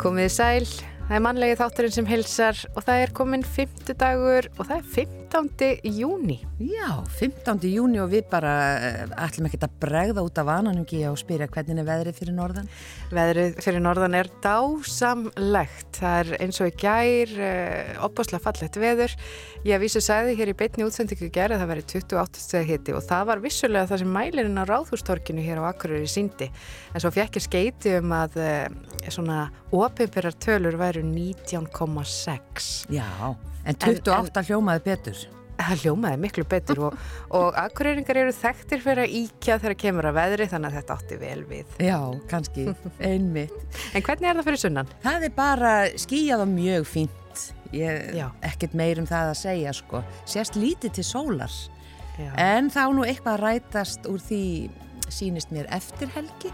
Komið sæl, það er mannlegi þátturinn sem hilsar og það er komin 50 dagur og það er 15. júni. Já, 15. júni og við bara uh, ætlum ekki að bregða út af vananungi og spyrja hvernig er veðrið fyrir norðan? Veðrið fyrir norðan er dásamlegt. Það er eins og í gær, uh, opbáslega fallegt veður. Ég vísu sæði hér í beitni útsendingu gær að það veri 28 steg hitti og það var vissulega það sem mælirinn á Ráðhústorkinu hér á Akureyri síndi. En svo fekk ég skeiti um að uh, svona ofinbyrjar tölur væru 19,6. Já, en 28 en, hljómaði betur. Það hljómaði miklu betur og, og akureyringar eru þekktir fyrir að íkja þegar kemur að veðri þannig að þetta átti vel við. Já, kannski, einmitt. En hvernig er það fyrir sunnan? Það er bara skíjað og mjög fínt. Ég, ekkert meir um það að segja sko. Sérst lítið til sólar. Já. En þá nú eitthvað rætast úr því sínist mér eftir helgi.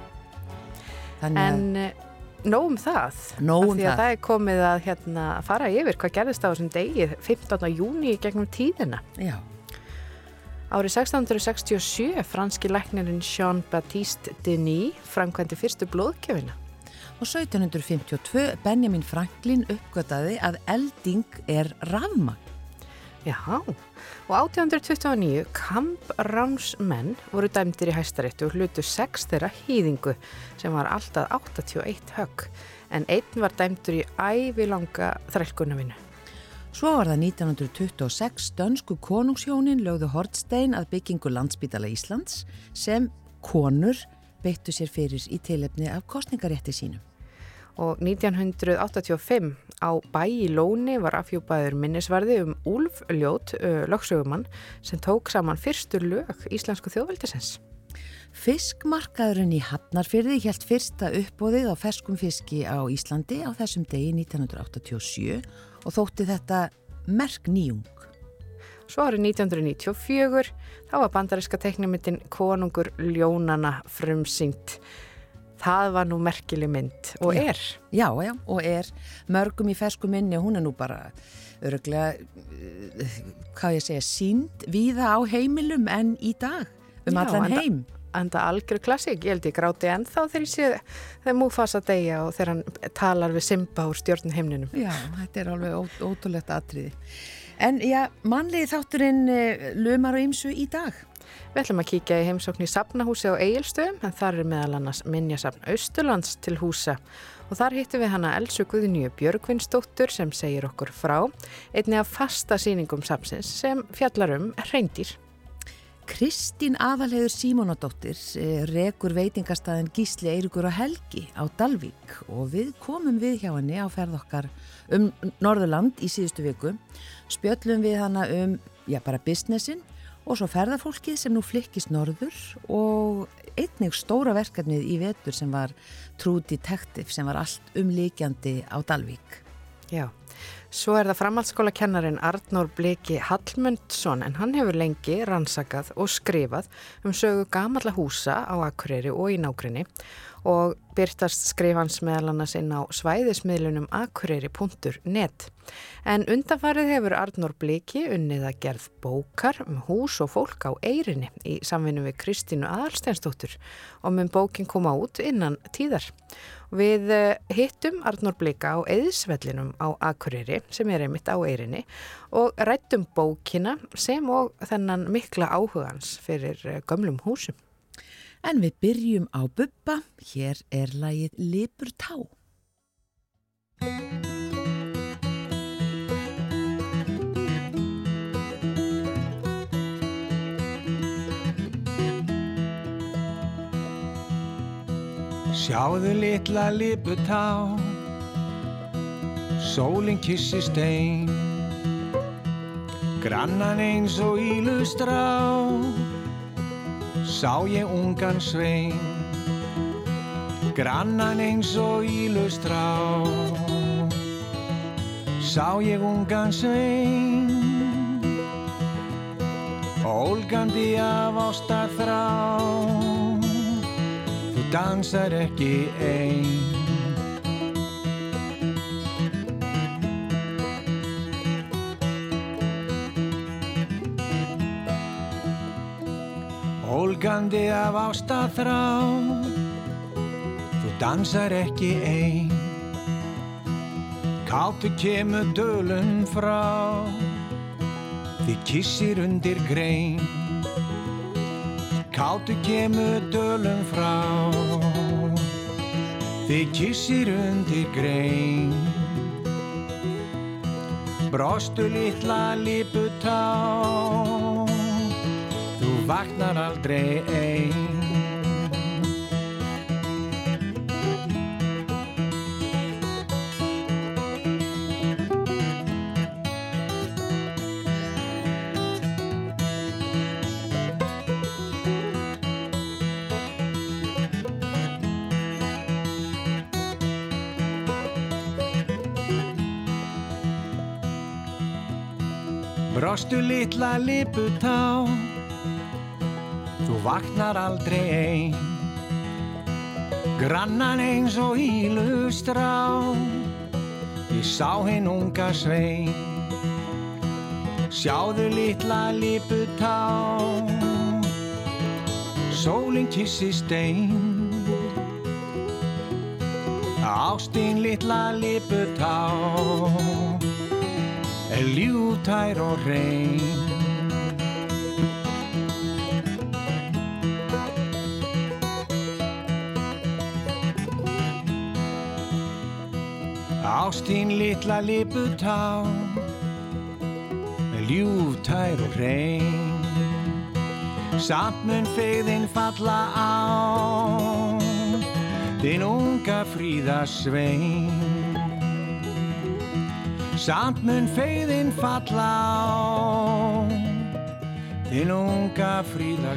Þannig en... að eh, Nóum það, Nóum því að það. það er komið að hérna, fara yfir hvað gerðist á þessum degi 15. júni gegnum tíðina. Já. Árið 1667 franski læknirinn Jean-Baptiste Denis framkvæmdi fyrstu blóðkjöfina. Og 1752 Benjamin Franklin uppgötaði að elding er rafmagn. Já, og 1829 kampránsmenn voru dæmdir í hæstaréttu og hlutu 6 þeirra hýðingu sem var alltaf 81 högg en einn var dæmdur í ævilanga þrælkunavinu. Svo var það 1926 dönsku konungshjónin lögðu Hortstein að byggingu landsbítala Íslands sem konur beittu sér fyrir í tilefni af kostningarétti sínum og 1985 á bæ í Lóni var afhjúpaður minnisvarði um Úlf Ljót, lögsögumann, sem tók saman fyrstur lög Íslensku þjóðveldisins. Fiskmarkaðurinn í Hafnarfyrði helt fyrsta uppbóðið á ferskum fiski á Íslandi á þessum degi 1987 og þótti þetta merk nýjung. Svo árið 1994 þá var bandariska teknimyndin Konungur Ljónana frumsyngt Það var nú merkileg mynd og er. Já, já, og er mörgum í fersku minni, hún er nú bara öruglega, hvað ég segja, sínd viða á heimilum en í dag, um já, allan enda, heim. Enda algjör klassík, ég held ég gráti ennþá þegar ég sé þegar Múfasa degja og þegar hann talar við Simba úr stjórnum heimninum. Já, þetta er alveg ó, ótrúlegt atriði. En já, mannlegi þátturinn uh, lumar og ymsu í dag. Við ætlum að kíkja í heimsókn í Sapnahúsi á Egilstöðum en þar er meðal annars Minjasapn Austurlands til húsa. Og þar hittum við hana Elsu Guðnýju Björgvinsdóttur sem segir okkur frá einni af fasta síningum sapsins sem fjallar um reyndir. Kristín Aðalhegur Símonadóttir eh, rekur veitingastæðin Gísli Eirikur og Helgi á Dalvík. Og við komum við hjá henni á ferð okkar um Norðurland í síðustu viku. Spjöllum við hana um, já bara businessin og svo ferðarfólkið sem nú flikkist norður og einnig stóra verkefnið í vetur sem var True Detective sem var allt umlíkjandi á Dalvík. Já, svo er það framhaldsskóla kennarin Arnór Bleki Hallmundsson en hann hefur lengi rannsakað og skrifað um sögu gamalla húsa á Akureyri og í nákrenni og byrtast skrifans meðal annars inn á svæðismiðlunum akureyri.net. En undanfarið hefur Arnór Bliki unnið að gerð bókar um hús og fólk á Eyrinni í samvinnu við Kristínu Aðalsteinsdóttur og mun bókin koma út innan tíðar. Við eh, hittum Arnór Blika á eðisvellinum á Akureyri sem er einmitt á Eyrinni og rættum bókina sem og þennan mikla áhugans fyrir eh, gömlum húsum. En við byrjum á buppa, hér er lagið Lipur tá. Sjáðu litla liputá, sólinn kissi stein, grannan eins og ílustrá. Sá ég ungan svein. Grannan eins og ílustrá. Sá ég ungan svein. Ólgandi af ástar þrá þú dansar ekki einn ólgandi af ástað þrá Þú dansar ekki ein. Káttu kemur dölun frá. Þið kissir undir grein. Káttu kemur dölun frá. Þið kissir undir grein. Brostu litla liputá. Þú vaknar aldrei einn Brostu litla liputá Þú vaknar aldrei. Ein Grannan eins og ílustrá. Ég sá hinn unga svein. Sjáðu litla liputá. Sólinn kissi stein. Ástin litla liputá. Er ljútær og reyn Ástín litla liputá er ljútær og reyn Samt mun fegðin falla á þinn unga fríða svein Samt mun feiðin falla á Þinn unga fríða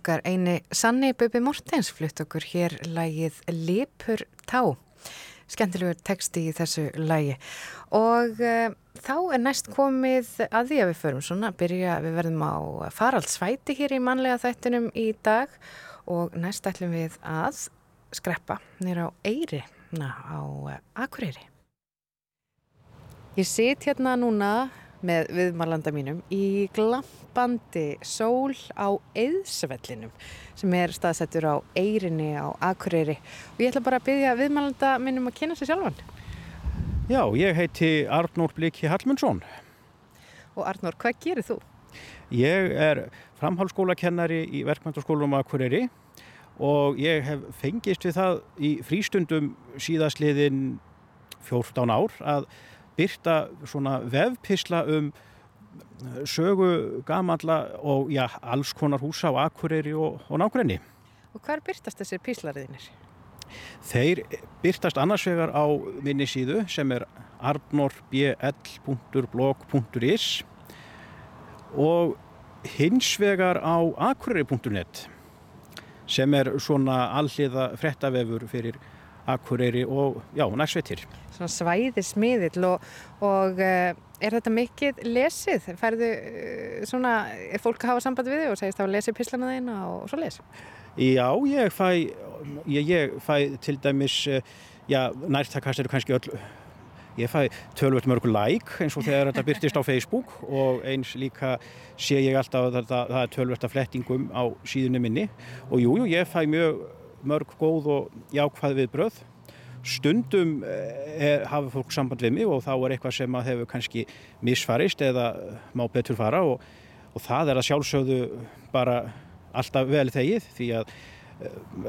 okkar eini Sanni Bubi Mortens flutt okkur hér lægið Lipur Tá. Skemmtilegur texti í þessu lægi. Og uh, þá er næst komið að því að við förum svona, byrja, við verðum á faraldsvæti hér í manlega þættinum í dag og næst ætlum við að skreppa nýra á Eyri, na, á Akureyri. Ég sit hérna núna með viðmarlanda mínum í glampandi sól á eðsvellinum sem er staðsettur á Eyrinni á Akureyri og ég ætla bara að byggja viðmarlanda mínum að kynna sér sjálfan. Já, ég heiti Arnór Bliki Hallmundsson. Og Arnór, hvað gerir þú? Ég er framhaldsskólakennari í verkmyndaskólum Akureyri og ég hef fengist við það í frístundum síðastliðin 14 ár að byrta svona vefpisla um sögu gamalla og já, alls konar húsa á Akureyri og, og nákvæmni. Og hvar byrtast þessir píslariðinir? Þeir byrtast annars vegar á minni síðu sem er arnorbl.blog.is og hins vegar á akureyri.net sem er svona alliða frettavefur fyrir Akureyri og já, næstveitir. Svona svæði smiðill og, og uh, er þetta mikið lesið? Færðu uh, svona, er fólk að hafa samband við þig og segist að lesi pislana þína og svo les? Já, ég fæ, ég, ég fæ til dæmis, uh, já, nærtakast eru kannski öll, ég fæ tölvöld mörgur like eins og þegar þetta byrtist á Facebook og eins líka sé ég alltaf að það, er tölvöld af flettingum á síðunni minni og jújú, jú, ég fæ mjög mörg góð og jákvæð við bröð. Stundum er, hafa fólk samband við mig og þá er eitthvað sem að hefur kannski misfarist eða má betur fara og, og það er að sjálfsögðu bara alltaf vel þegið því að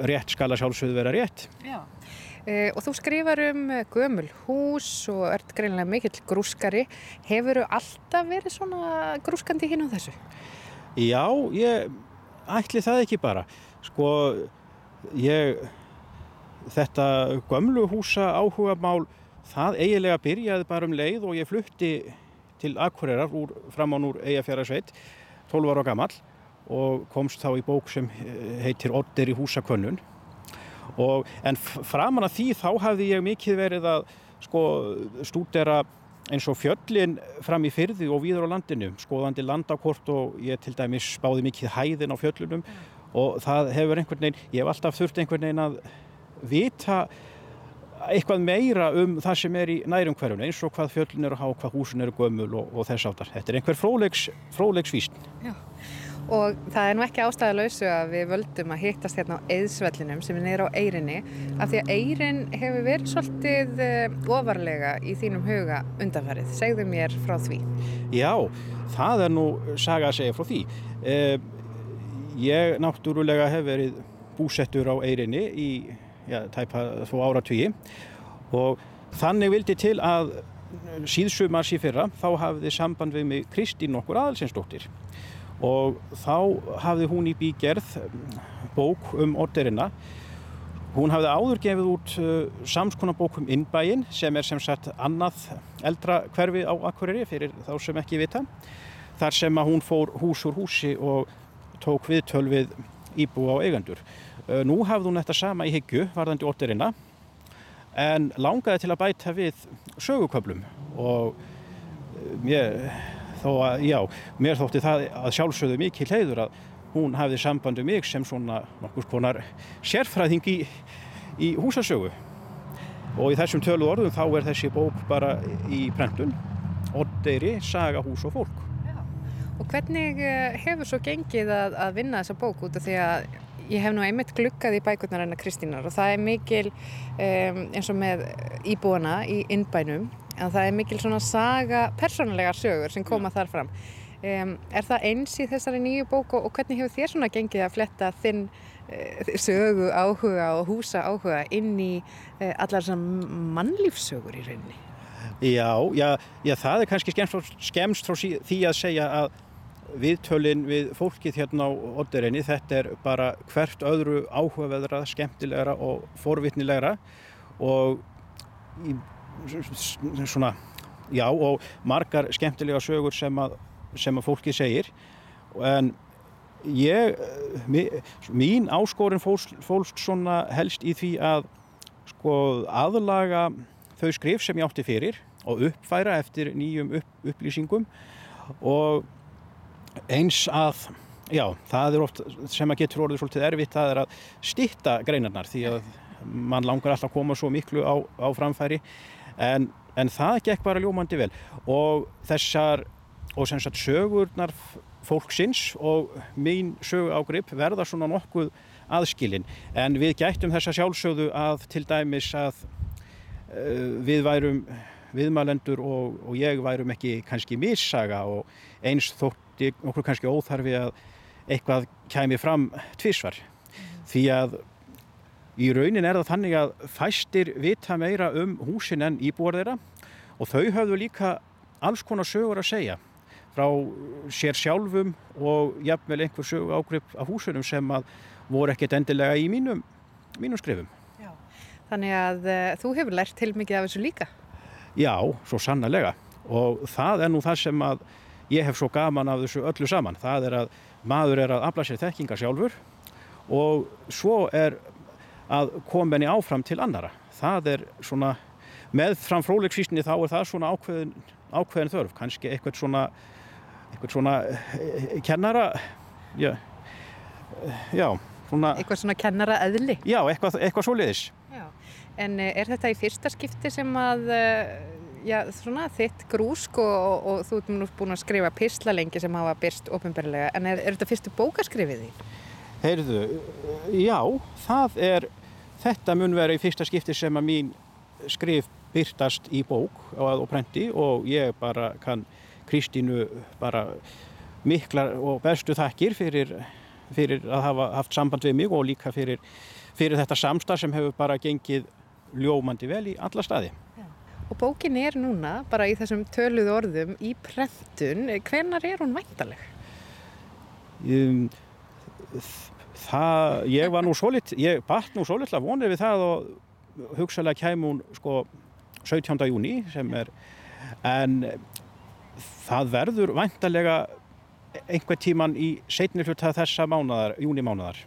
rétt skal að sjálfsögðu vera rétt. Já. Uh, og þú skrifar um gömul hús og ert greinlega mikill grúskari. Hefur þú alltaf verið svona grúskandi hinn á þessu? Já, ég ætli það ekki bara. Sko, ég, þetta gömlu húsa áhuga mál, það eiginlega byrjaði bara um leið og ég flutti til Akureyrar úr, fram án úr Eyjafjörðarsveit, 12 ára gammal og komst þá í bók sem eh, heitir Odder í húsakönnun. Og, en framan að því þá hafði ég mikið verið að sko, stúdera eins og fjöllin fram í fyrði og víður á landinu, skoðandi landakort og ég til dæmis spáði mikið hæðin á fjöllunum og það hefur einhvern veginn, ég hef alltaf þurft einhvern veginn að vita eitthvað meira um það sem er í nærum hverjum eins og hvað fjöllin eru að há, hvað húsin eru gömul og, og þess aftar. Þetta er einhver frólegs, frólegsvísn. Já. Og það er nú ekki ástæðalauðsu að við völdum að hittast hérna á eðsvellinum sem er neyra á Eyrinni af því að Eyrin hefur verið svolítið uh, ofarlega í þínum huga undanfarið. Segðu mér frá því. Já, það er nú saga að segja frá því. Uh, ég náttúrulega hef verið búsettur á Eyrinni í já, tæpa þó áratvíi og þannig vildi til að síðsumars í fyrra þá hafði samband við mig Kristín okkur aðalsinsdóttir og þá hafði hún í bígerð bók um orderina hún hafði áður gefið út uh, samskona bók um innbæin sem er sem sagt annað eldra hverfi á Akureyri fyrir þá sem ekki vita. Þar sem að hún fór hús úr húsi og tók viðtöl við íbú á eigendur. uh, nú hafði hún þetta sama í hyggju varðandi orderina en langaði til að bæta við söguköplum og uh, mér að, já, mér þótti það að sjálfsögðu mikil heiður að hún hafði sambandu mig sem svona nokkur konar sérfræðing í, í húsasögu. Og í þessum tölu orðum þá er þessi bók bara í prentun Oddeiri, Saga, hús og fólk. Já. Og hvernig eh, hefur svo gengið að, að vinna þessa bók út af því að ég hef nú einmitt glukkað í bækurnar hennar Kristínar og það er mikil um, eins og með íbúana í innbænum en það er mikil svona saga persónulegar sögur sem koma þar fram. Um, er það eins í þessari nýju bóku og hvernig hefur þér svona gengið að fletta þinn uh, sögu áhuga og húsa áhuga inn í uh, allar svona mannlífsögur í rauninni? Já, já, já það er kannski skemst, skemst frá því að segja að viðtölinn við fólkið hérna á Oddereinni þetta er bara hvert öðru áhugaveðra, skemmtilegra og forvitnilegra og í svona, já og margar skemmtilega sögur sem að, sem að fólki segir. En ég mín áskorin fólks, fólks svona helst í því að sko aðlaga þau skrif sem ég átti fyrir og uppfæra eftir nýjum upp, upplýsingum og eins að já, það er oft sem að getur orðið svolítið erfitt það er að stitta greinarnar því að mann langar alltaf að koma svo miklu á, á framfæri. En, en það gekk bara ljómandi vel. Og þessar og sem sagt sögurnar fólksins og mín sögu ágrip verða svona nokkuð aðskilin. En við gættum þessa sjálfsögðu að til dæmis að uh, við værum viðmælendur og, og ég værum ekki kannski missaga og eins þótti okkur kannski óþarfi að eitthvað kæmi fram tvísvar því að Í raunin er það þannig að fæstir vita meira um húsin en íbúar þeirra og þau hafðu líka alls konar sögur að segja frá sér sjálfum og jafnvel einhver sögu ágrip af húsunum sem að voru ekkert endilega í mínum, mínum skrifum. Já. Þannig að uh, þú hefur lært til mikið af þessu líka? Já, svo sannlega og það er nú það sem að ég hef svo gaman af þessu öllu saman. Það er að maður er að afla sér þekkinga sjálfur og svo er að koma henni áfram til annara. Það er svona, með fram frólegsvísni þá er það svona ákveðin, ákveðin þörf, kannski eitthvað svona, eitthvað svona eh, kennara, já, já, svona. Eitthvað svona kennara eðli? Já, eitthvað, eitthvað svo liðis. Já, en eh, er þetta í fyrsta skipti sem að, eh, já, svona þitt grúsk og, og, og þú ert nú búin að skrifa pisla lengi sem hafa byrst ofinberlega, en er, er þetta fyrstu bókaskrifið því? Heyrðu, já, það er Þetta mun vera í fyrsta skipti sem að mín skrif byrtast í bók og prenti og ég bara kann Kristínu bara miklar og bestu þakkir fyrir, fyrir að hafa haft samband við mig og líka fyrir, fyrir þetta samstarf sem hefur bara gengið ljómandi vel í alla staði. Og bókin er núna bara í þessum töluð orðum í prentun. Hvenar er hún væntaleg? Um, það, ég var nú svo lit, ég batt nú svo litla vonir við það og hugsalega kæm hún sko 17. júni sem er, en það verður vantarlega einhver tíman í setni hluta þessa mánadar, júnimánaðar.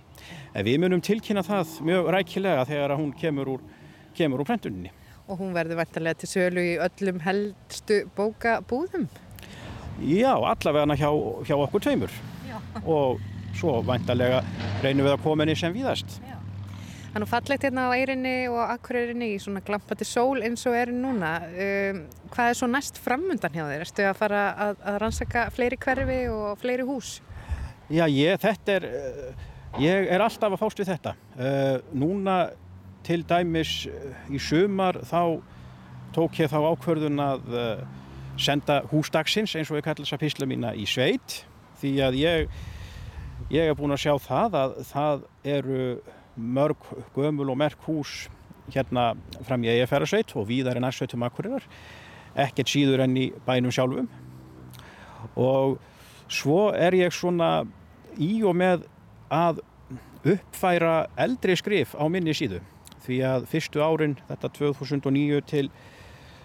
En við munum tilkynna það mjög rækilega þegar hún kemur úr, kemur úr prentuninni. Og hún verður vantarlega til sölu í öllum helstu bókabúðum? Já, allavega hjá, hjá okkur tveimur. Já. Og svo vantarlega reynum við að koma henni sem víðast. Já. Það er nú fallegt hérna á eirinni og akkurýrinni í svona glampati sól eins og er núna. Um, hvað er svo næst framundan hjá þér? Erstu að fara að, að rannsaka fleiri hverfi og fleiri hús? Já, ég, þetta er, uh, ég er alltaf að fást við þetta. Uh, núna til dæmis uh, í sumar þá tók ég þá ákverðun að uh, senda húsdagsins eins og ég kallar þessa písla mína í sveit. Því að ég, ég er búin að sjá það að það eru mörg gömul og merk hús hérna fram í eigafærasveit og víðar en aðsveitum akkurirar ekkert síður enn í bænum sjálfum. Og svo er ég svona í og með að uppfæra eldri skrif á minni síðu því að fyrstu árin þetta 2009 til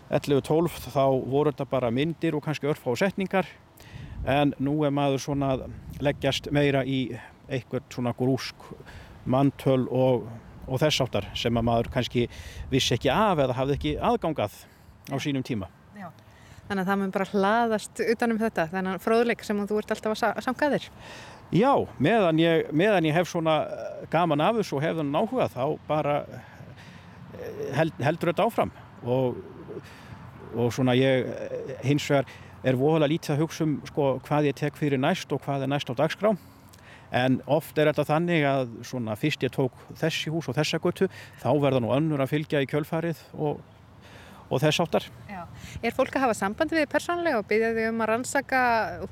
11-12 þá voru þetta bara myndir og kannski örfa á setningar en nú er maður svona að leggjast meira í eitthvað svona grúsk mantöl og, og þess áttar sem að maður kannski vissi ekki af eða hafði ekki aðgangað á sínum tíma. Já. Þannig að það mun bara hlaðast utanum þetta, þennan fróðleik sem þú ert alltaf að samka þér. Já, meðan ég, meðan ég hef svona eh, gaman af þessu og hef þann áhuga þá bara held, heldur þetta áfram? Og, og svona ég hins vegar er voðalega lítið að hugsa um sko, hvað ég tek fyrir næst og hvað er næst á dagskrám en oft er þetta þannig að svona fyrst ég tók þessi hús og þessa götu þá verða nú önnur að fylgja í kjölfarið og, og þess áttar. Er fólk að hafa samband við persónlega og byggja þau um að rannsaka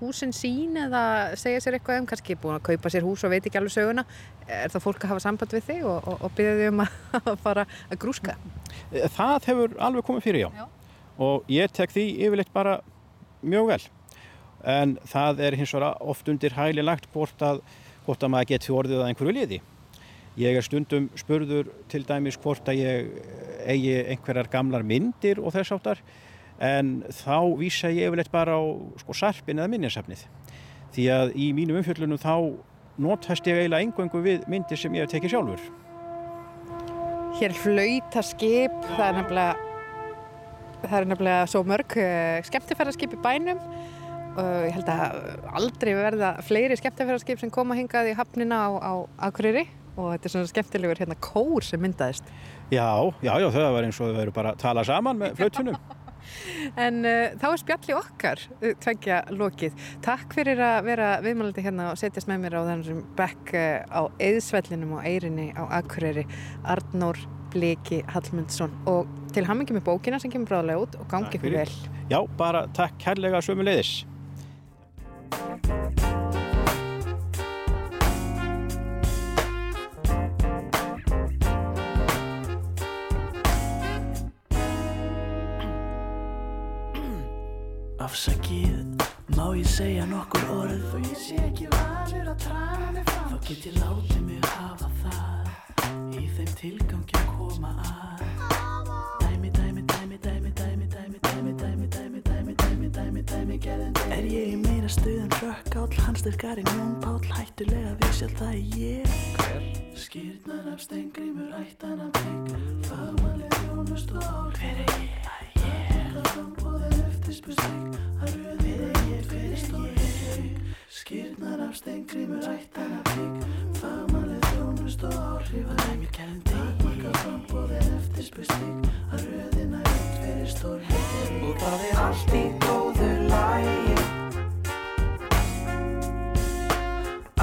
húsin sín eða segja sér eitthvað um kannski búin að kaupa sér hús og veit ekki alveg söguna er það fólk að hafa samband við þig og, og, og byggja þau um að, fara að grúska? Það hefur alveg komið fyrir já, já. og ég tek því yfirleitt bara mjög vel en það er hins vegar oft undir hæli lagt hvort að hvort að maður geti orðið að einhverju liði. Ég er stundum spurður til dæmis hvort að ég eigi einhverjar gamlar myndir og þess áttar en þá vísa ég yfirleitt bara á sko, sarpin eða minninsafnið. Því að í mínum umfjöldunum þá nótast ég eiginlega engöngu við myndir sem ég hef tekið sjálfur. Hér flauta skip, það er nefnilega, það er nefnilega svo mörg uh, skemmtifæraskip í bænum Uh, ég held að aldrei verða fleiri skemmtefæðarskip sem koma hingað í hafnina á, á Akureyri og þetta er svona skemmtilegur hérna kór sem myndaðist. Já, já, já, það var eins og þau verður bara að tala saman með flautunum. en uh, þá er spjalli okkar uh, tveggja lokið. Takk fyrir að vera viðmælandi hérna og setjast með mér á þessum bekk uh, á Eðsvellinum og Eirinni á Akureyri, Arnór Bliki Hallmundsson og til hammingi með bókina sem kemur bráðlega út og gangi ykkur vel. Já, bara takk kærlega sömu leiðis. Afsakið, má ég segja nokkur orð Þó ég sé ekki valur að draga mig fram Þá get ég látið mig hafa það Í þeim tilgangi að koma að Dæmi, dæmi, dæmi, dæmi, dæmi, dæmi, dæmi, dæmi, dæmi, dæmi, dæmi, dæmi, dæmi, gerðin Er ég í meira stuð en rökkáll, hans styrkar í njón pál Hættulega vissi alltaf að ég Hver? Skýrnar af stengrimur, ættan af bygg Fagmannlega þjónust og Hver er ég? Eftirspurstrygg að röðið eigin fyrir stóri skýrnar af steingrímur ættana bygg fagmannlega þjónust og áhrif að dæmi kæðin deg marka frambóðin eftirspurstrygg að röðina eigin fyrir stóri og það er allt í góðu lægi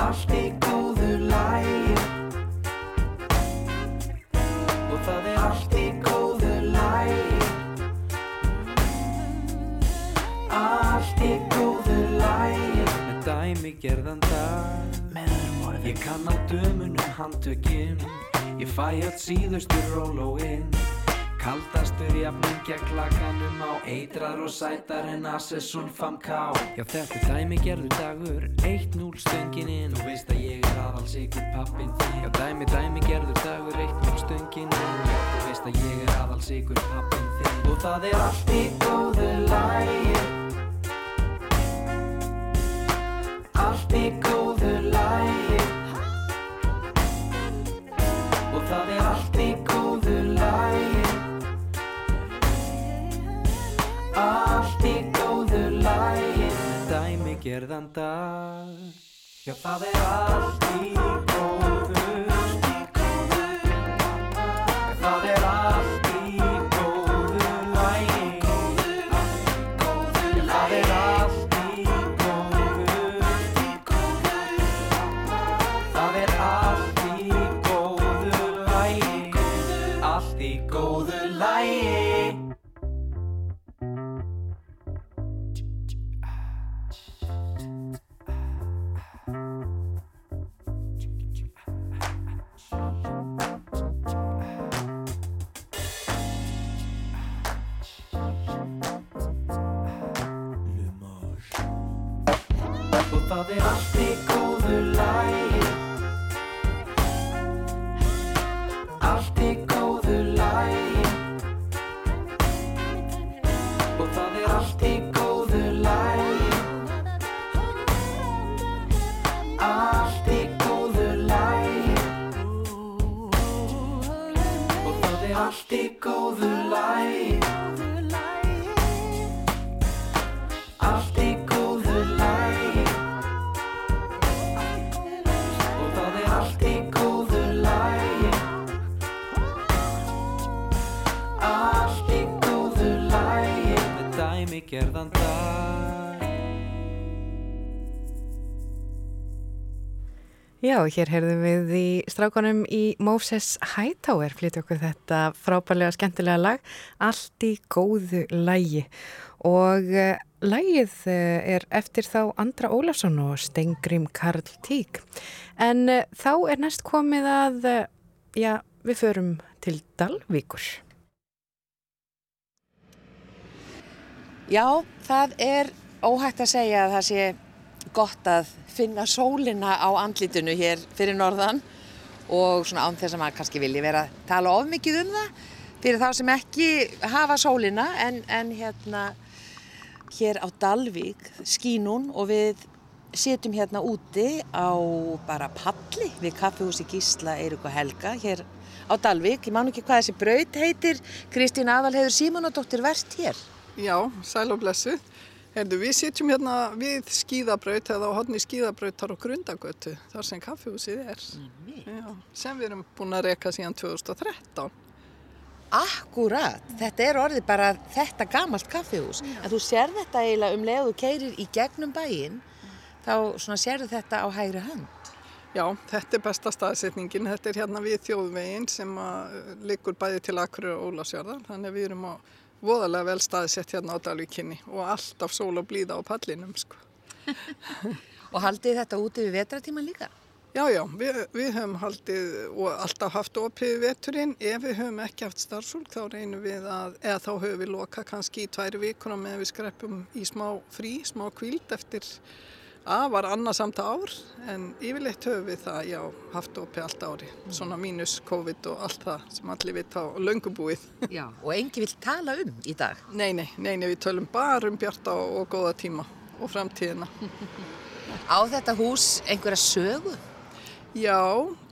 allt í góðu gerðan dag. Meðan orðin ég kann á dömunum handtökin. Ég fæ allt síðustu rólóinn Kaldastur jafningja klakanum á eitrar og sætar en Assesson fam ká Já þetta er dæmi gerðu dagur. 1-0 stöngininn Þú veist að ég er aðals ykkur pappin þín. Já dæmi dæmi gerðu dagur. 1-0 stöngininn Já þú veist að ég er aðals ykkur pappin þín. Og það er allt í góðu lægi allt í góðu lægi Og það er allt í góðu lægi Allt í góðu lægi Dæmi gerðan dag. Já það er allt í Já, hér heyrðum við í strákanum í Moses Hightower flytja okkur þetta frábælega skemmtilega lag Allt í góðu lægi og uh, lagið uh, er eftir þá Andra Ólafsson og Stengrim Karl Tík en uh, þá er næst komið að, já, við förum til Dalvíkur. Já, það er óhægt að segja að það sé gott að finna sólina á andlitinu hér fyrir norðan og svona án þess að maður kannski vilji vera að tala of mikið um það fyrir þá sem ekki hafa sólina en, en hérna hér á Dalvík skínun og við setjum hérna úti á bara palli við kaffehúsi Gísla, Eirik og Helga hér á Dalvík. Ég man ekki hvað þessi braut heitir. Kristín Aðalheiður Símonadóttir verst hér. Já, sæl og blessu. Herðu, við sitjum hérna við skíðabraut eða á hodni skíðabrautar og grundagötu, þar sem kaffehúsið er. Já, sem við erum búin að reka síðan 2013. Akkurat, þetta er orðið bara þetta gamalt kaffihús. En þú sér þetta eiginlega um leið og keirir í gegnum bæinn, þá svona sérðu þetta á hægri hönd. Já, þetta er besta staðsetningin. Þetta er hérna við þjóðveginn sem liggur bæði til Akureyri og Ólafsjörðar. Þannig að við erum á voðalega vel staðsett hérna á Dalvíkinni og alltaf sól og blíða á pallinum, sko. Og haldið þetta úti við vetratíman líka? Já, já, við, við höfum haldið og alltaf haft opið veturinn. Ef við höfum ekki haft starfsfólk þá reynum við að, eða þá höfum við loka kannski í tværi vikur og meðan við skreppum í smá frí, smá kvíld eftir að var annarsamt ár en yfirleitt höfum við það, já, haft opið allt ári. Svona mínus COVID og allt það sem allir vita á löngubúið. Já. Og engi vil tala um í dag? Nei, nei, nei, nei, við tölum bara um bjarta og, og góða tíma og framtíðina. Á þetta hús einhverja sögu? Já,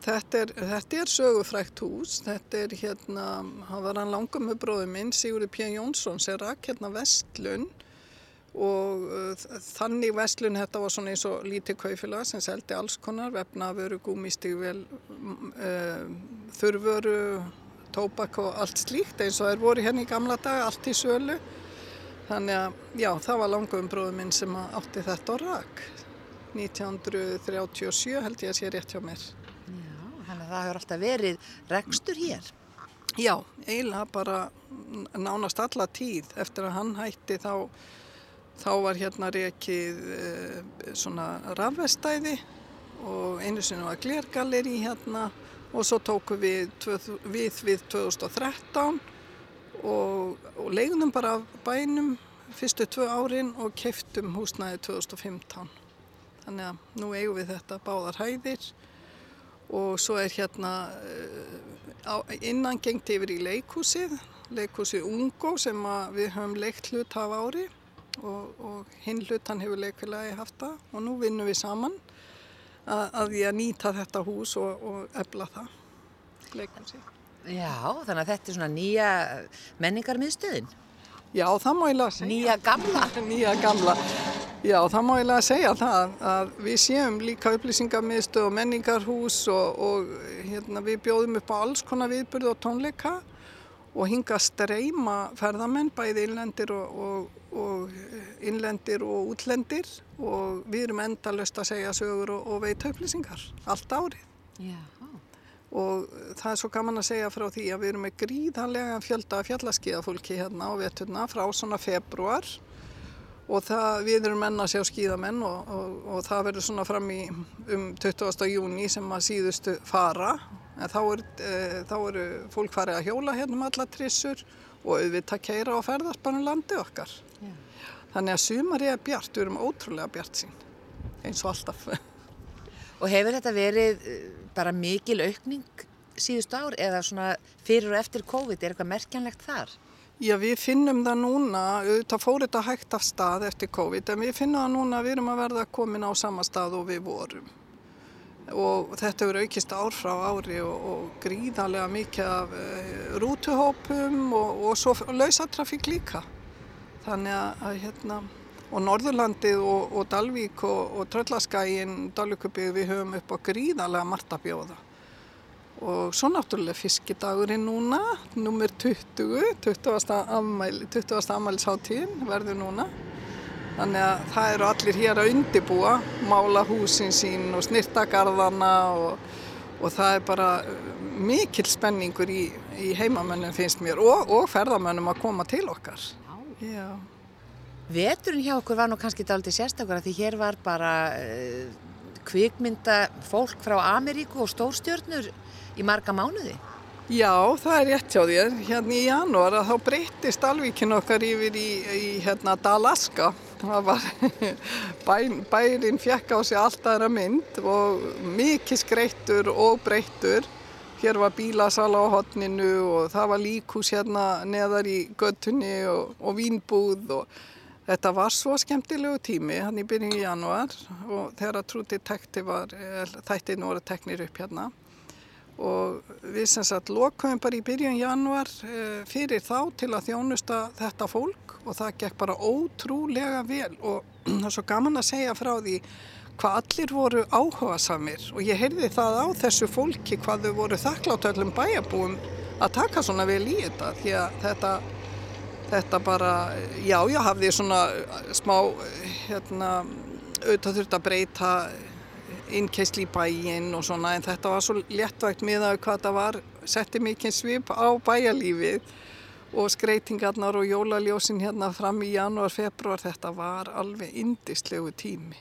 þetta er, þetta er sögufrækt hús. Þetta er hérna, hann var hann langum með bróði minn, Sigurður P. Jónsson, sem rakk hérna Vestlun og uh, þannig Vestlun þetta var svona eins og lítið kaufélag sem seldi alls konar, vefnavöru, gúmistígvel, uh, þurrvöru, tóbak og allt slíkt eins og er voru hérna í gamla daga, allt í sölu. Þannig að já, það var langum bróði minn sem átti þetta og rakk. 1937 held ég að sé rétt hjá mér. Já, þannig að það hefur alltaf verið rekstur hér. Já, eiginlega bara nánast alla tíð eftir að hann hætti þá, þá var hérna rekið e, svona rafvestæði og einu sinni var glergalleri hérna og svo tóku við við, við 2013 og, og leiðnum bara bænum fyrstu tvö árin og keftum húsnæði 2015. Þannig að nú eigum við þetta báðar hæðir og svo er hérna uh, innan gengt yfir í leikhúsið, leikhúsið Ungo sem við höfum leikt hlut af ári og, og hinn hlutan hefur leikfélagi haft það og nú vinnum við saman að, að ég nýta þetta hús og, og ebla það leikhúsi. Já, þannig að þetta er svona nýja menningarmiðstöðin. Já, það má ég lega segja. Nýja gamla. Nýja gamla. Já, það má ég lega segja það að við séum líka upplýsingamiðstöð og menningarhús og, og hérna, við bjóðum upp á alls konar viðburð og tónleika og hinga streyma ferðamenn, bæði innlendir og, og, og innlendir og útlendir og við erum endalust að segja sögur og, og veita upplýsingar allt árið. Já. Og það er svo gaman að segja frá því að við erum með gríðanlega fjölda fjallaskíðafólki hérna á veturna frá svona februar og það, við erum menna að sjá skíðamenn og, og, og það verður svona fram í um 20. júni sem að síðustu fara en þá eru er, er fólk farið að hjóla hérna um alla trissur og auðvitað keira og ferðast bara um landi okkar. Yeah. Þannig að sumar er bjart, við erum ótrúlega bjart sín eins og alltaf. Og hefur þetta verið bara mikil aukning síðustu ár eða svona fyrir og eftir COVID, er eitthvað merkjanlegt þar? Já, við finnum það núna, það fór þetta hægt af stað eftir COVID, en við finnum það núna að við erum að verða komin á sama stað og við vorum. Og þetta eru aukist ár frá ári og, og gríðarlega mikið af e, rútuhópum og, og svo lausatrafík líka. Þannig að, að hérna, og Norðurlandið og, og Dalvík og, Tröllaskægin, Dalvíkubið við höfum upp á gríðarlega margt að bjóða. Og svo náttúrulega fiskidagurinn núna, nummer 20, 20. afmæli, 20. afmælisháttíðin verður núna. Þannig að það eru allir hér að undibúa, mála húsin sín og snirtagarðana og, og það er bara mikil spenningur í, í heimamönnum finnst mér og, og ferðamönnum að koma til okkar. Já. Veturinn hjá okkur var nú kannski dálítið sérstaklega því hér var bara uh, kvikmynda fólk frá Ameríku og stórstjörnur í marga mánuði. Já, það er rétt hjá þér. Hérna í janúar þá breyttist alvíkinn okkar yfir í, í hérna Dalaska. Var, bæ, bærin fjekk á sig allt aðra mynd og mikið skreittur og breyttur. Hér var bílasala á hotninu og það var líkus hérna neðar í göttunni og, og vínbúð og Þetta var svo skemmtilegu tími hann í byrjun í janúar og þegar True Detective var, þættin voru teknir upp hérna og við sem sagt lokuðum bara í byrjun janúar fyrir þá til að þjónusta þetta fólk og það gekk bara ótrúlega vel. Og það er svo gaman að segja frá því hvað allir voru áhuga samir og ég heyrði það á þessu fólki hvað þau voru þakklátt öllum bæjabúum að taka svona vel í þetta. Því að þetta þetta bara, já, já, hafði svona smá, hérna, auðvitað þurft að breyta innkeisli í bæinn og svona, en þetta var svo léttvægt með að hvað það var, setti mikið svip á bæjalífið og skreitingarnar og jólaljósin hérna fram í janúar, februar, þetta var alveg indislegu tími.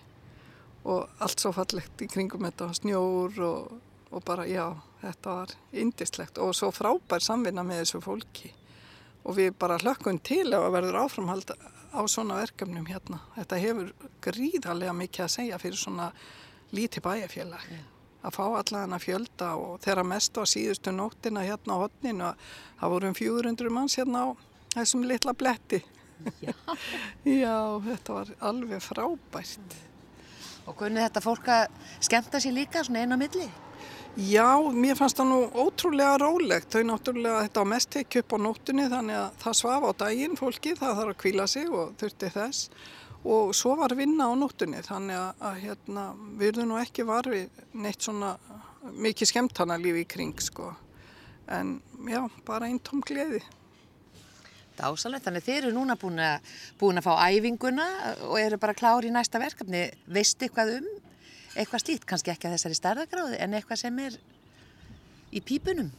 Og allt svo fallegt í kringum þetta, snjór og, og bara, já, þetta var indislegt og svo frábær samvinna með þessu fólki. Og við bara hlökkum til ef að verður áframhald á svona verkefnum hérna. Þetta hefur gríðarlega mikið að segja fyrir svona lítið bæjarfélag. Yeah. Að fá allan að fjölda og þeirra mest á síðustu nóttina hérna á hodninu það voru um 400 manns hérna á þessum litla bletti. Já. Já, þetta var alveg frábært. Og kunni þetta fólk að skemta sér líka svona einu á milli? Já, mér fannst það nú ótrúlega rólegt. Þau náttúrulega, þetta var mest tekið upp á nóttunni þannig að það svaf á daginn fólki, það þarf að kvíla sig og þurfti þess. Og svo var vinna á nóttunni þannig að, að hérna, við erum nú ekki varfið neitt svona mikið skemmtana lífi í kring sko. En já, bara einn tóm gleði. Dásalegt, þannig þið eru núna búin að, búin að fá æfinguna og eru bara klári í næsta verkefni. Veistu eitthvað um eitthvað slíkt, kannski ekki að þessari starðagráði en eitthvað sem er í pípunum?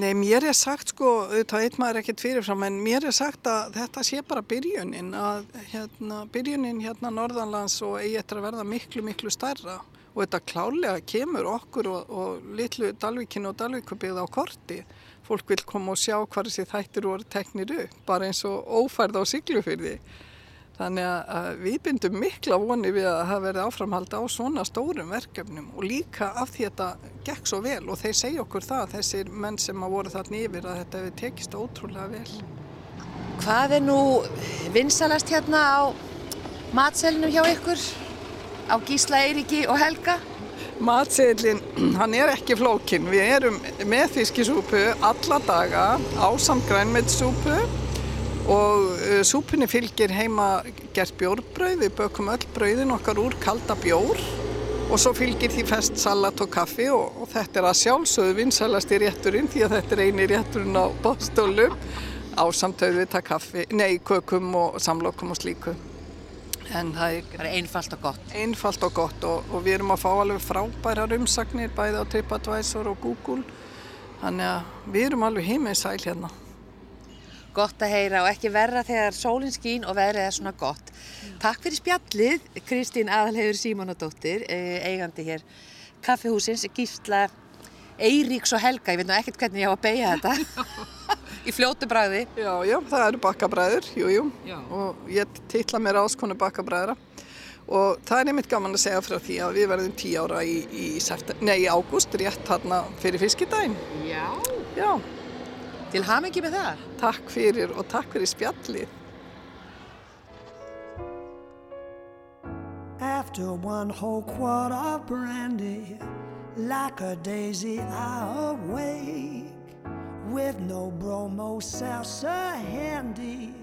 Nei, mér er sagt sko, auðvitað eitt maður ekkert fyrirfram en mér er sagt að þetta sé bara byrjunin að hérna, byrjunin hérna norðanlands og eigi eftir að verða miklu, miklu starra og þetta klálega kemur okkur og, og litlu Dalvíkinu og Dalvíkubíð á korti. Fólk vil koma og sjá hvað þessi þættir voru teknir upp, bara eins og ófærð á siglufyrði Þannig að við bindum mikla voni við að það verði áframhaldi á svona stórum verkefnum og líka af því að þetta gekk svo vel og þeir segja okkur það, þessir menn sem að voru þarna yfir að þetta hefur tekist ótrúlega vel. Hvað er nú vinsalast hérna á matselinu hjá ykkur á Gísla Eiriki og Helga? Matseðlinn, hann er ekki flókin. Við erum með fiskisúpu alla daga á samgrænmeðsúpu og uh, súpunni fylgir heima gert bjórbrauð. Við bökum öll brauðin okkar úr kalda bjór og svo fylgir því fest salat og kaffi og, og þetta er að sjálfsögðu vinsalasti rétturinn því að þetta er eini rétturinn á bóstólum á samtöðu við það kaffi, nei, kökum og samlokum og slíku. En það er bara einfalt og gott. Einfalt og gott og, og við erum að fá alveg frábærar umsagnir bæði á TripAdvisor og Google. Þannig að við erum alveg heimið sæl hérna. Gott að heyra og ekki verra þegar sólinn skín og verið er svona gott. Takk fyrir spjallið, Kristín Aðalhegur Símonadóttir, eh, eigandi hér kaffihúsins, gísla Eiríks og Helga, ég veit nú ekkert hvernig ég á að beigja þetta, í fljótu bræði. Já, já, það eru bakkabræður, jú, jú, já. og ég titla mér áskonu bakkabræðra og það er einmitt gaman að segja frá því að við verðum tí ára í, í, nei, í ágúst, rétt hérna fyrir fiskidaginn. Já. Já. Til hamingi með það. Takk fyrir og takk fyrir spjallið. After one whole quart of brandy Like a daisy I awake With no bromo salsa handy.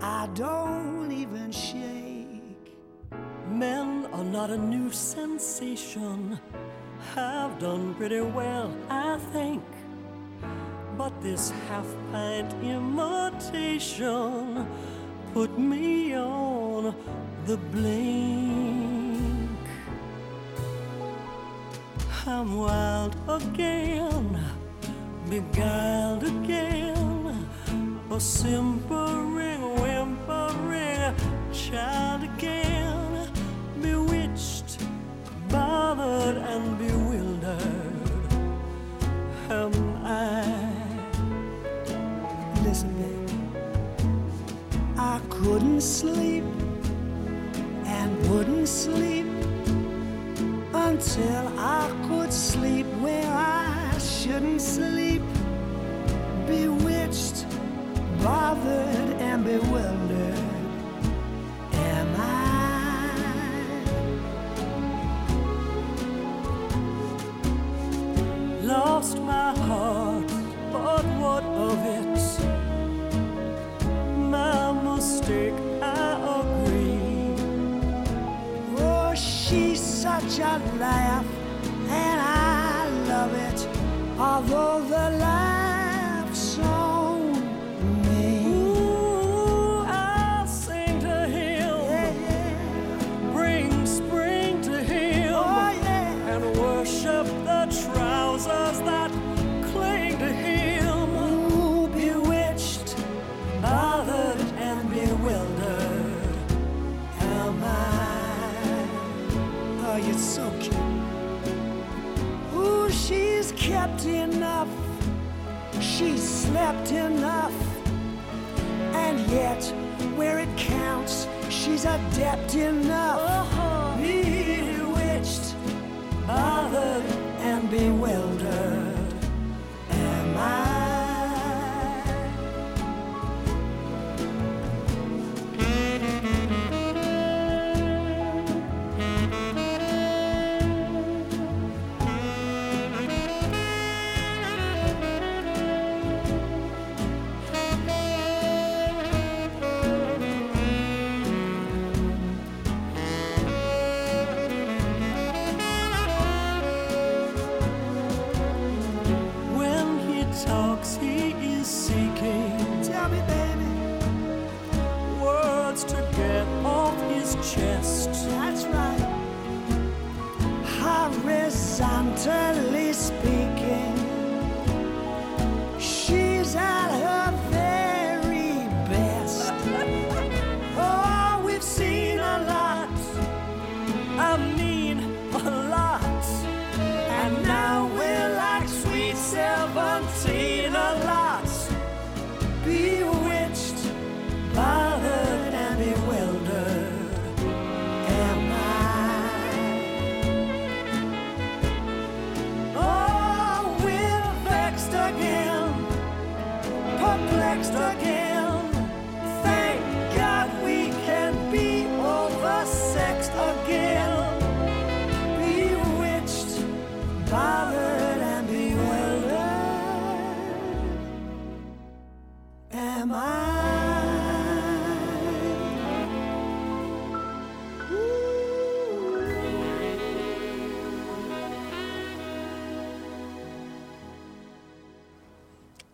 I don't even shake. Men are not a new sensation. Have done pretty well, I think But this half-pint imitation Put me on the blink. I'm wild again, beguiled again, a simpering, sleep and wouldn't sleep until I could sleep where I shouldn't sleep. Bewitched, bothered, and bewildered.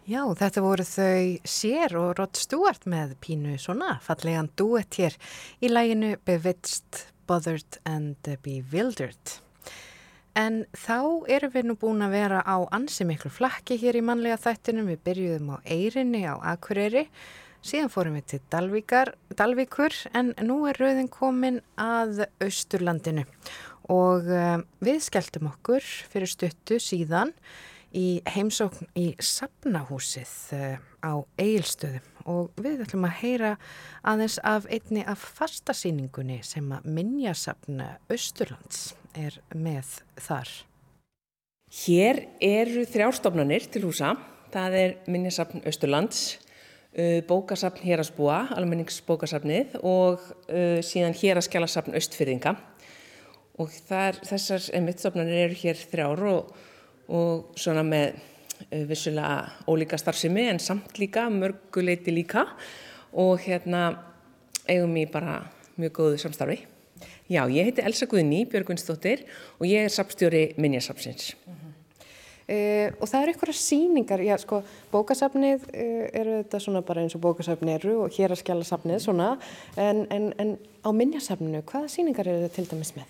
Já, þetta voru þau Sér og Rod Stewart með pínu svona fallegan duett hér í læginu Bewitched, Bothered and Bewildered. En þá erum við nú búin að vera á ansi miklu flakki hér í mannlega þættinum. Við byrjuðum á Eirinni á Akureyri, síðan fórum við til Dalvíkar, Dalvíkur en nú er rauðin komin að Austurlandinu og uh, við skelltum okkur fyrir stuttu síðan í heimsókn í Sapnahúsið uh, á Eilstöðum og við ætlum að heyra aðeins af einni af fastasýningunni sem að Minjasapna Östurlands er með þar. Hér eru þrjárstofnanir til húsa. Það er Minjasapn Östurlands, uh, bókasapn Hérasbúa, almenningsbókasapnið og uh, síðan Héraskjálasapn Östfyrðinga. Og þar, þessar mittstofnanir eru hér þrjár og og svona með uh, vissulega ólíka starfsemi en samt líka, mörguleiti líka og hérna eigum ég bara mjög góðu samstarfi. Já, ég heiti Elsa Guðni Björgvinsdóttir og ég er sapstjóri Minjasapsins. Uh -huh. uh, og það eru ykkur síningar, já sko, bókasafnið uh, eru þetta svona bara eins og bókasafnið eru og hér að skjala safnið svona, en, en, en á Minjasafninu, hvaða síningar eru þetta til dæmis með?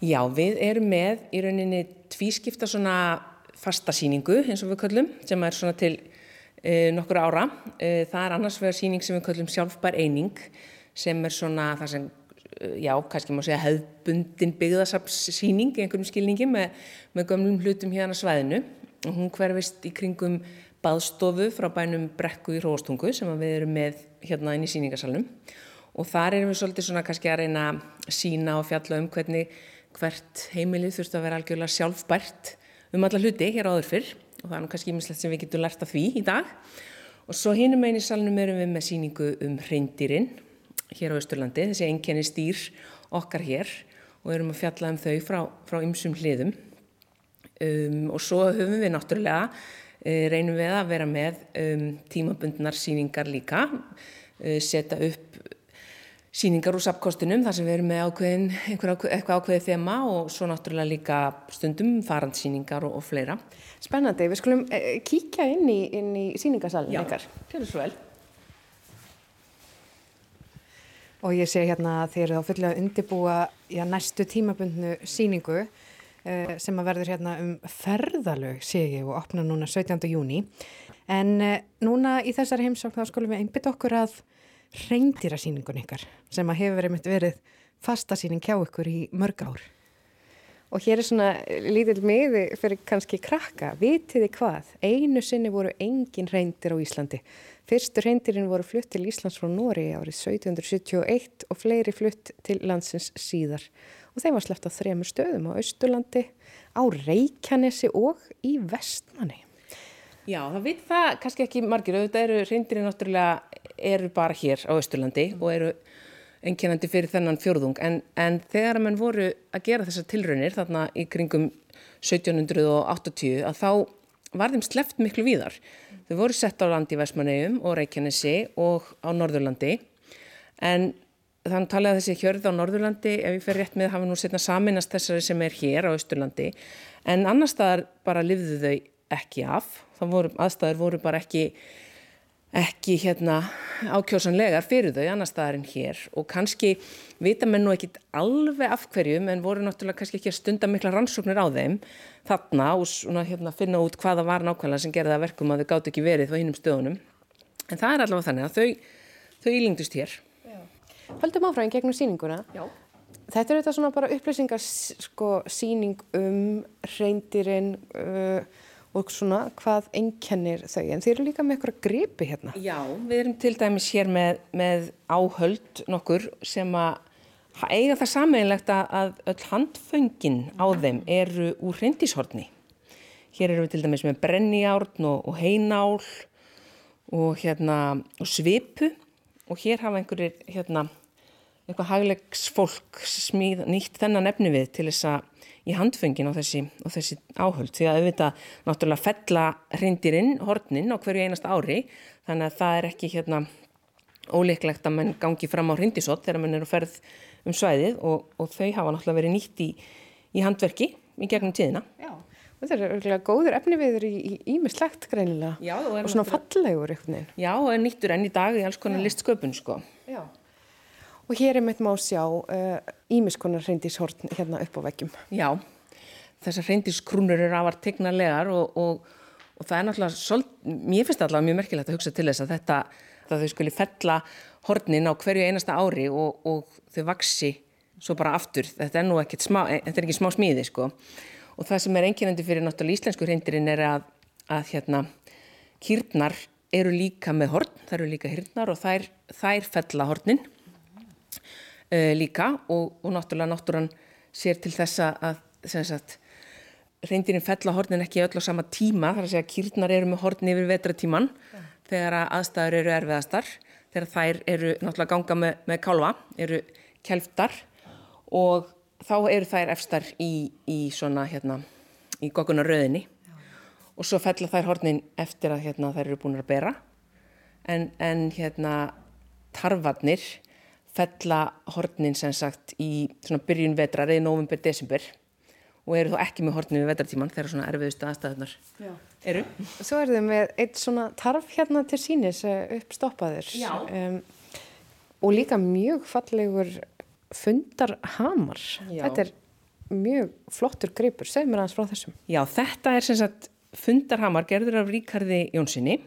Já, við erum með í rauninni tvískipta svona fasta síningu eins og við köllum sem er svona til e, nokkur ára. E, það er annars vegar síning sem við köllum sjálfbær eining sem er svona það sem, e, já, kannski má segja hefðbundin byggðasapssíning í einhverjum skilningi með, með gömlum hlutum hérna svæðinu. Og hún hverfist í kringum baðstofu frá bænum Brekku í Róstungu sem við erum með hérna inn í síningarsalunum og þar erum við svolítið svona kannski að reyna að sína og fjalla um hvernig hvert heimilið þurft að vera algjörlega sjálfbært um alla hluti hér áður fyrr og það er nú kannski ímislegt sem við getum lært af því í dag. Og svo hinnum einn í salnum erum við með síningu um hreindirinn hér á Östurlandi, þessi enkenni stýr okkar hér og erum að fjalla um þau frá ymsum hliðum. Um, og svo höfum við náttúrulega, uh, reynum við að vera með um, tímabundnar síningar líka, uh, setja upp síningar úr sapkostunum þar sem við erum með ákveðin, ákveð, eitthvað ákveðið þema og svo náttúrulega líka stundum farandsíningar og, og fleira. Spennandi, við skulum eh, kíkja inn í, inn í síningasalinn ykkar. Já, kjörðu svo vel. Og ég sé hérna að þið eru þá fullið að undibúa já, næstu tímabundnu síningu eh, sem að verður hérna um ferðalög sé ég og opna núna 17. júni. En eh, núna í þessari heimsókn þá skulum við einbytt okkur að reyndýrasýningun ykkar sem að hefur verið, verið fastasýning hjá ykkur í mörg ár. Og hér er svona lítill miði fyrir kannski krakka. Vitiði hvað? Einu sinni voru engin reyndir á Íslandi. Fyrstu reyndirinn voru flutt til Íslands frá Nóri árið 1771 og fleiri flutt til landsins síðar. Og þeim var sleppt á þremur stöðum á Östurlandi, á Reykjanesi og í Vestmanni. Já, það veit það kannski ekki margir. Þetta eru reyndirinn náttúrulega eru bara hér á Östurlandi mm. og eru einkennandi fyrir þennan fjörðung en, en þegar að mann voru að gera þessar tilraunir þarna í kringum 1780 að þá var þeim sleft miklu víðar. Mm. Þau voru sett á landi í Vestmannegjum og Reykjanesi og á Norðurlandi en þannig talaði þessi hjörð á Norðurlandi ef ég fer rétt með hafa nú setna saminast þessari sem er hér á Östurlandi en annar staðar bara livðu þau ekki af. Það voru, aðstæður voru bara ekki ekki hérna ákjósanlegar fyrir þau annar staðar en hér. Og kannski vita menn nú ekki alveg af hverju menn voru náttúrulega kannski ekki að stunda mikla rannsóknir á þeim þarna og svona, hérna, finna út hvaða var nákvæmlega sem gerði það verkum að þau gátt ekki verið á hinnum stöðunum. En það er allavega þannig að þau, þau ílingdust hér. Haldum áfram gegnum síninguna Já. Þetta er þetta svona bara upplýsingarsíning sko, um reyndirinn uh, og svona hvað einkennir þau? En þeir eru líka með eitthvað gripi hérna. Já, við erum til dæmis hér með, með áhöld nokkur sem að eiga það sameinlegt að öll handföngin á þeim eru úr hrindishorni hér eru við til dæmis með brenniárn og, og heinál og hérna og svipu. Og hér hafa einhverjir hérna eitthvað haglegs fólk smíð nýtt þennan efni við til þess að í handfengin á þessi, á þessi áhöld því að auðvitað náttúrulega fella hrindirinn, hornin á hverju einast ári þannig að það er ekki hérna óleiklegt að mann gangi fram á hrindisott þegar mann er að ferð um svæðið og, og þau hafa náttúrulega verið nýtt í, í handverki í gegnum tíðina. Já, Þetta er örgulega góður efni viður í ímislegt greinilega Já, og, og svona fallegur veginn. Já, og er nýttur enn í dag í alls konar listsköpun sko. Já. Og hér er mitt má sjá ímiskonar uh, reyndíshorn hérna upp á veggjum. Já, þessar reyndískrúnur eru afar tegnarlegar og, og, og það er náttúrulega, svolít, mér finnst allavega mjög merkilegt að hugsa til þess að þetta, að þau skuli fella hornin á hverju einasta ári og, og þau vaksi svo bara aftur. Þetta er nú ekkert smá, þetta er ekki smá smíði sko og það sem er enginandi fyrir náttúrulega íslensku reyndirinn er að, að hérna, kýrnar eru líka með horn, það eru líka hýrnar og þær, þær fella hornin uh, líka og, og náttúrulega náttúran sér til þessa að sagt, reyndirinn fella hornin ekki öll á sama tíma, þar að segja að kýrnar eru með hornin yfir vetratíman ja. þegar að aðstæður eru erfiðastar, þegar þær eru náttúrulega ganga með, með kálva, eru kelftar og þá eru þær efstar í, í svona hérna í gokunaröðinni og svo fell þær hornin eftir að hérna þær eru búin að bera en, en hérna tarfarnir fella hornin sem sagt í svona byrjun vetrar eða november, desember og eru þó ekki með hornin við vetartíman þegar svona erfiðustu aðstæðunar Já. eru. Svo er þau með eitt svona tarf hérna til sínis eh, uppstoppaður um, og líka mjög fallegur fundarhamar. Þetta er mjög flottur greipur. Segð mér aðeins frá þessum. Já, þetta er sem sagt fundarhamar gerður af Ríkardi Jónssoni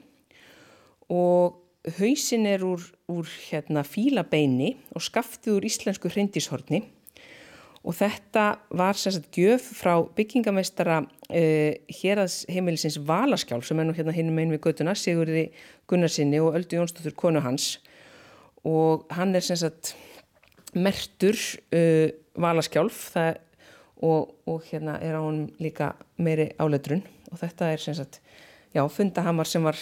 og hausin er úr, úr hérna, fílabeini og skaftið úr íslensku hrindishorni og þetta var sagt gjöf frá byggingameistara uh, héraðsheimilisins Valaskjálf sem er nú hérna hinn með við göttuna, Sigurði Gunnarsinni og Öldu Jónsdóttur konu hans. Og hann er sagt mertur uh, valaskjálf það, og, og hérna er á hann líka meiri áletrun. Og þetta er sagt, já, fundahamar sem var,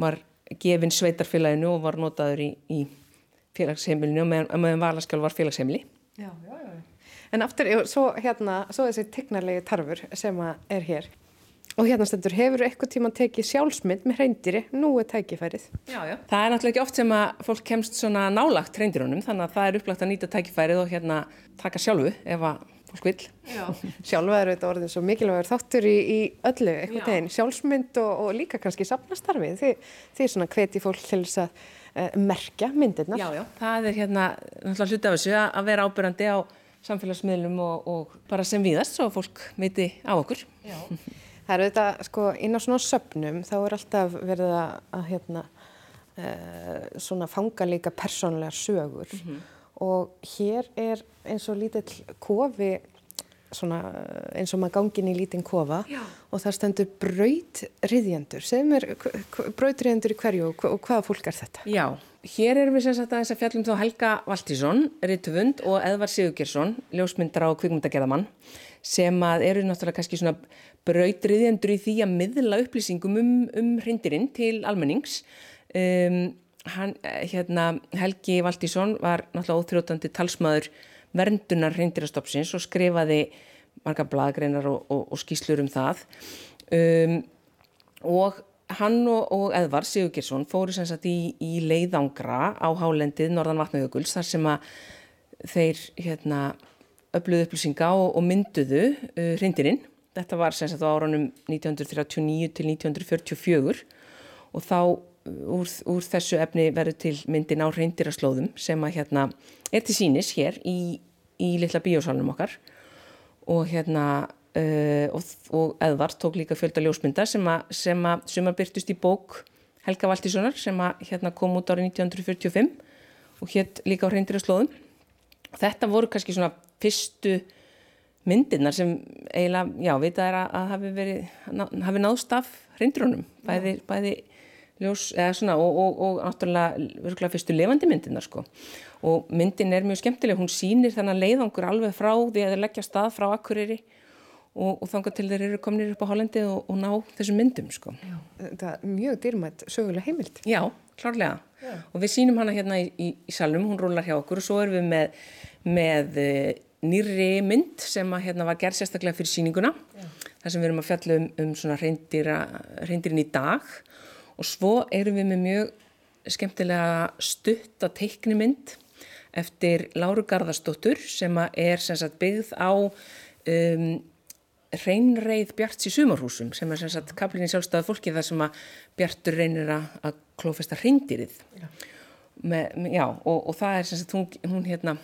var gefin sveitarfélaginu og var notaður í, í félagsheimilinu og meðan með valaskjálf var félagsheimili. Já, já, já. En aftur, svo hérna, svo þessi tegnarlegi tarfur sem er hér Og hérna stendur, hefur eitthvað tíma tekið sjálfsmynd með hreindýri? Nú er tækifærið. Já, já. Það er náttúrulega ekki oft sem að fólk kemst svona nálagt hreindýrunum, þannig að það er upplagt að nýta tækifærið og hérna taka sjálfu ef að vil. Sjálfa er þetta orðin svo mikilvægur þáttur í, í öllu eitthvað teginn. Sjálfsmynd og, og líka kannski safnastarfið. Þi, því svona hveti fólk til þess að uh, merkja myndirnar. Já, já. Það er hérna náttúrulega hluti af þessu að vera ábyrgandi á samfélagsmiðlum og, og bara sem viðast svo fólk viti á okkur. Já. Það eru þetta, sko, inn á svona söpnum þá er alltaf verið að, að hérna, e, svona fanga líka persónlegar sögur mm -hmm. Og hér er eins og lítill kofi, svona eins og maður gangin í lítinn kofa Já. og það stendur brautriðjendur. Segð mér, brautriðjendur í hverju og, og hvaða fólk er þetta? Já, hér erum við sem sagt aðeins að fjallum þá Helga Valtísson, Rittvund og Edvar Sigurgjersson, ljósmyndara og kvikmyndagerðamann sem að eru náttúrulega kannski svona brautriðjendur í því að miðla upplýsingum um, um hrindirinn til almennings. Um, hann, hérna, Helgi Valdísson var náttúrulega óþrótandi talsmaður verndunar hrindirastopsins og skrifaði marga bladgreinar og, og, og skýslur um það. Um, og hann og, og Edvar Sigurgjersson fóru sem sagt í, í leiðangra á hálendið Norðan Vatnajökuls þar sem að þeir hérna öfluðu upplýsinga og, mynduðu uh, hrindirinn Þetta var sem sagt á árunum 1939 til 1944 og þá úr, úr þessu efni verður til myndin á reyndirarslóðum sem að hérna er til sínis hér í, í litla bíósalunum okkar og hérna uh, og, og Eðvart tók líka fjölda ljósmynda sem að, sem að, sem að byrtust í bók Helga Valtíssonar sem að hérna kom út árið 1945 og hér líka á reyndirarslóðum. Þetta voru kannski svona fyrstu myndirnar sem eiginlega, já, vita er að, að hafi verið, hafi náðst af hrindrunum, bæði, bæði ljós, eða svona, og, og, og náttúrulega, fyrstu levandi myndirnar, sko. Og myndin er mjög skemmtileg, hún sýnir þannig að leiðangur alveg frá því að þeir leggja stað frá Akureyri og, og þanga til þeir eru kominir upp á Hollandi og ná þessum myndum, sko. Já, það er mjög dýrmætt sögulega heimild. Já, klárlega. Já. Og við sýnum hana hérna í, í, í salnum, hún rúlar hjá okkur og svo erum við með, með nýri mynd sem að, hérna, var gerð sérstaklega fyrir síninguna Já. þar sem við erum að fjalla um, um svona reyndirinn í dag og svo erum við með mjög skemmtilega stutt að teikni mynd eftir Láru Garðarsdóttur sem er sem sagt, byggð á um, reynreið Bjarts í sumarhúsum sem er sem sagt kaplinn í sjálfstæðu fólki þar sem að Bjartur reynir að, klófesta reyndirið. Já. Með, með, já, og, og það er sem sagt hún, hún hérna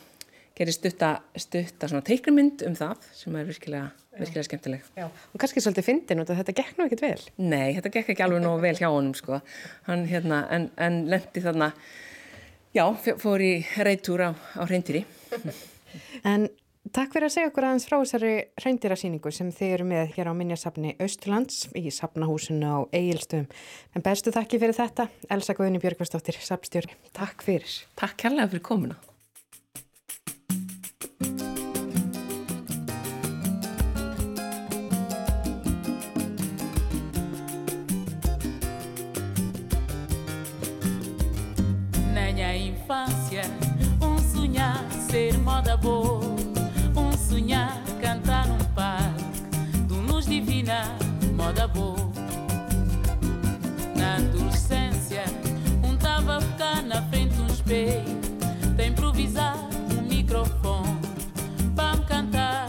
gerir stutta, stutta teiknumynd um það sem er virkilega, virkilega skemmtileg. Já, og kannski svolítið fyndin og þetta gekk nú ekkert vel. Nei, þetta gekk ekki alveg nógu vel hjá honum sko. Hann hérna, en, en lendi þarna, já, fór í reytúr á, á reyndýri. en Takk fyrir að segja okkur aðeins frá þessari reyndýrasýningu sem þið eru með hér á Minjasafni Östlands í Safnahúsinu á Egilstöðum. En bestu takki fyrir þetta, Elsa Guðni Björgvarsdóttir, Safnstjóri. Takk fyrir. Takk kærlega fyrir komuna. Moda boa sonhar cantar num parque de luz divina, moda boa. Na adolescência, um tava a ficar na frente de um espelho, de improvisar um microfone para me cantar,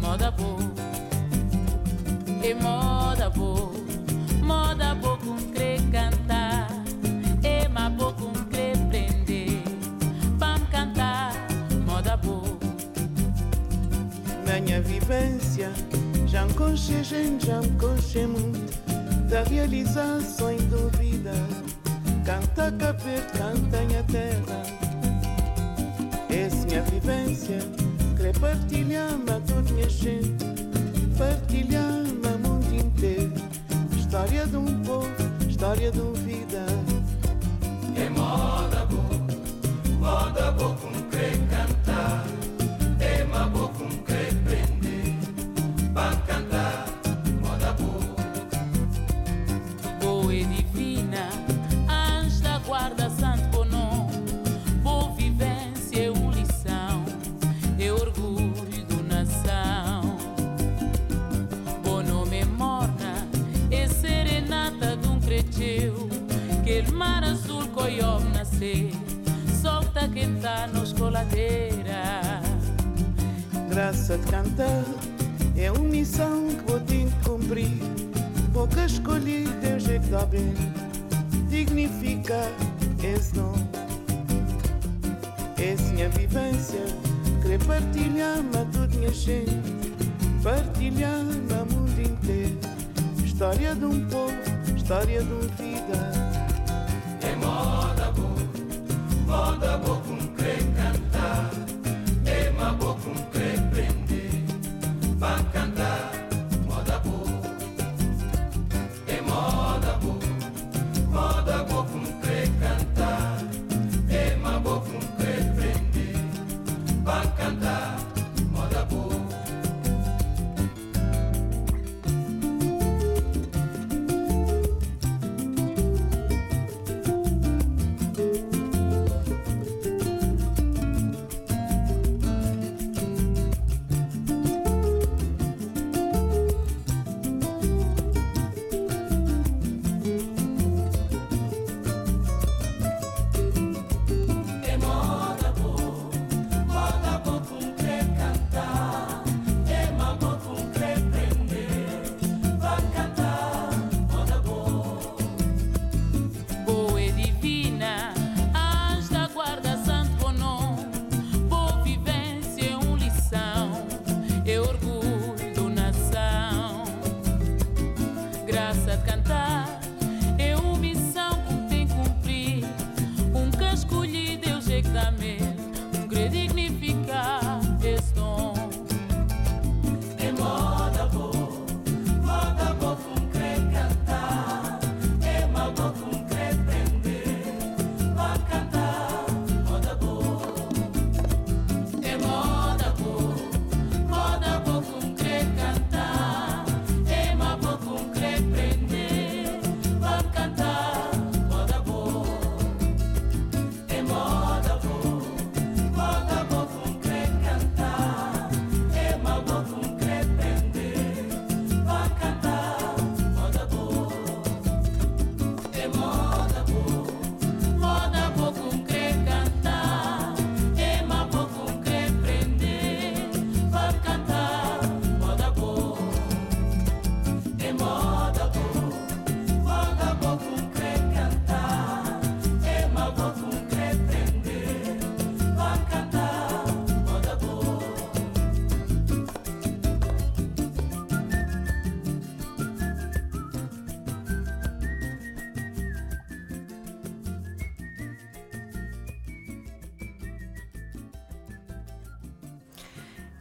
moda boa. E moda boa, vivência já gente, já muito da realização em dúvida. Canta caber, canta minha terra. Essa minha vivência, querer partilhar-me a toda minha gente, partilhar-me a mundo inteiro. História de um povo, história de uma vida. É moda boa, moda boa nos coladeira. Graça de cantar é uma missão que vou ter que cumprir. Pouca escolhi, Deus é que dá bem. Dignificar esse nome. Essa minha vivência, querer partilhar-me a toda minha gente. Partilhar-me a mundo inteiro. História de um povo, história de uma vida. É moda boa, moda boa com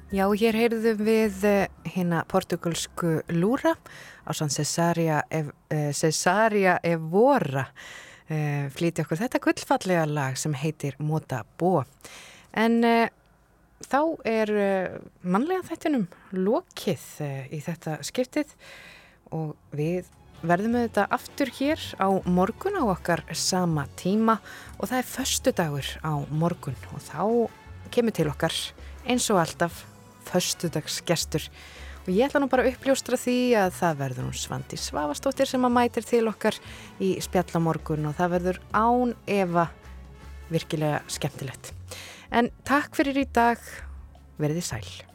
Já, hér heyrðum við hérna portugalsku Lúra á sann uh, Cesaria Evora uh, flýti okkur þetta gullfallega lag sem heitir Mota Bó. En uh, þá er mannlega þettinum lokið í þetta skiptið og við verðum við þetta aftur hér á morgun á okkar sama tíma og það er förstu dagur á morgun og þá kemur til okkar eins og alltaf föstudagsgestur og ég ætla nú bara að uppljóstra því að það verður hún Svandi Svavastóttir sem að mætir til okkar í spjallamorgun og það verður án Eva virkilega skemmtilegt. En takk fyrir í dag, verðið sæl.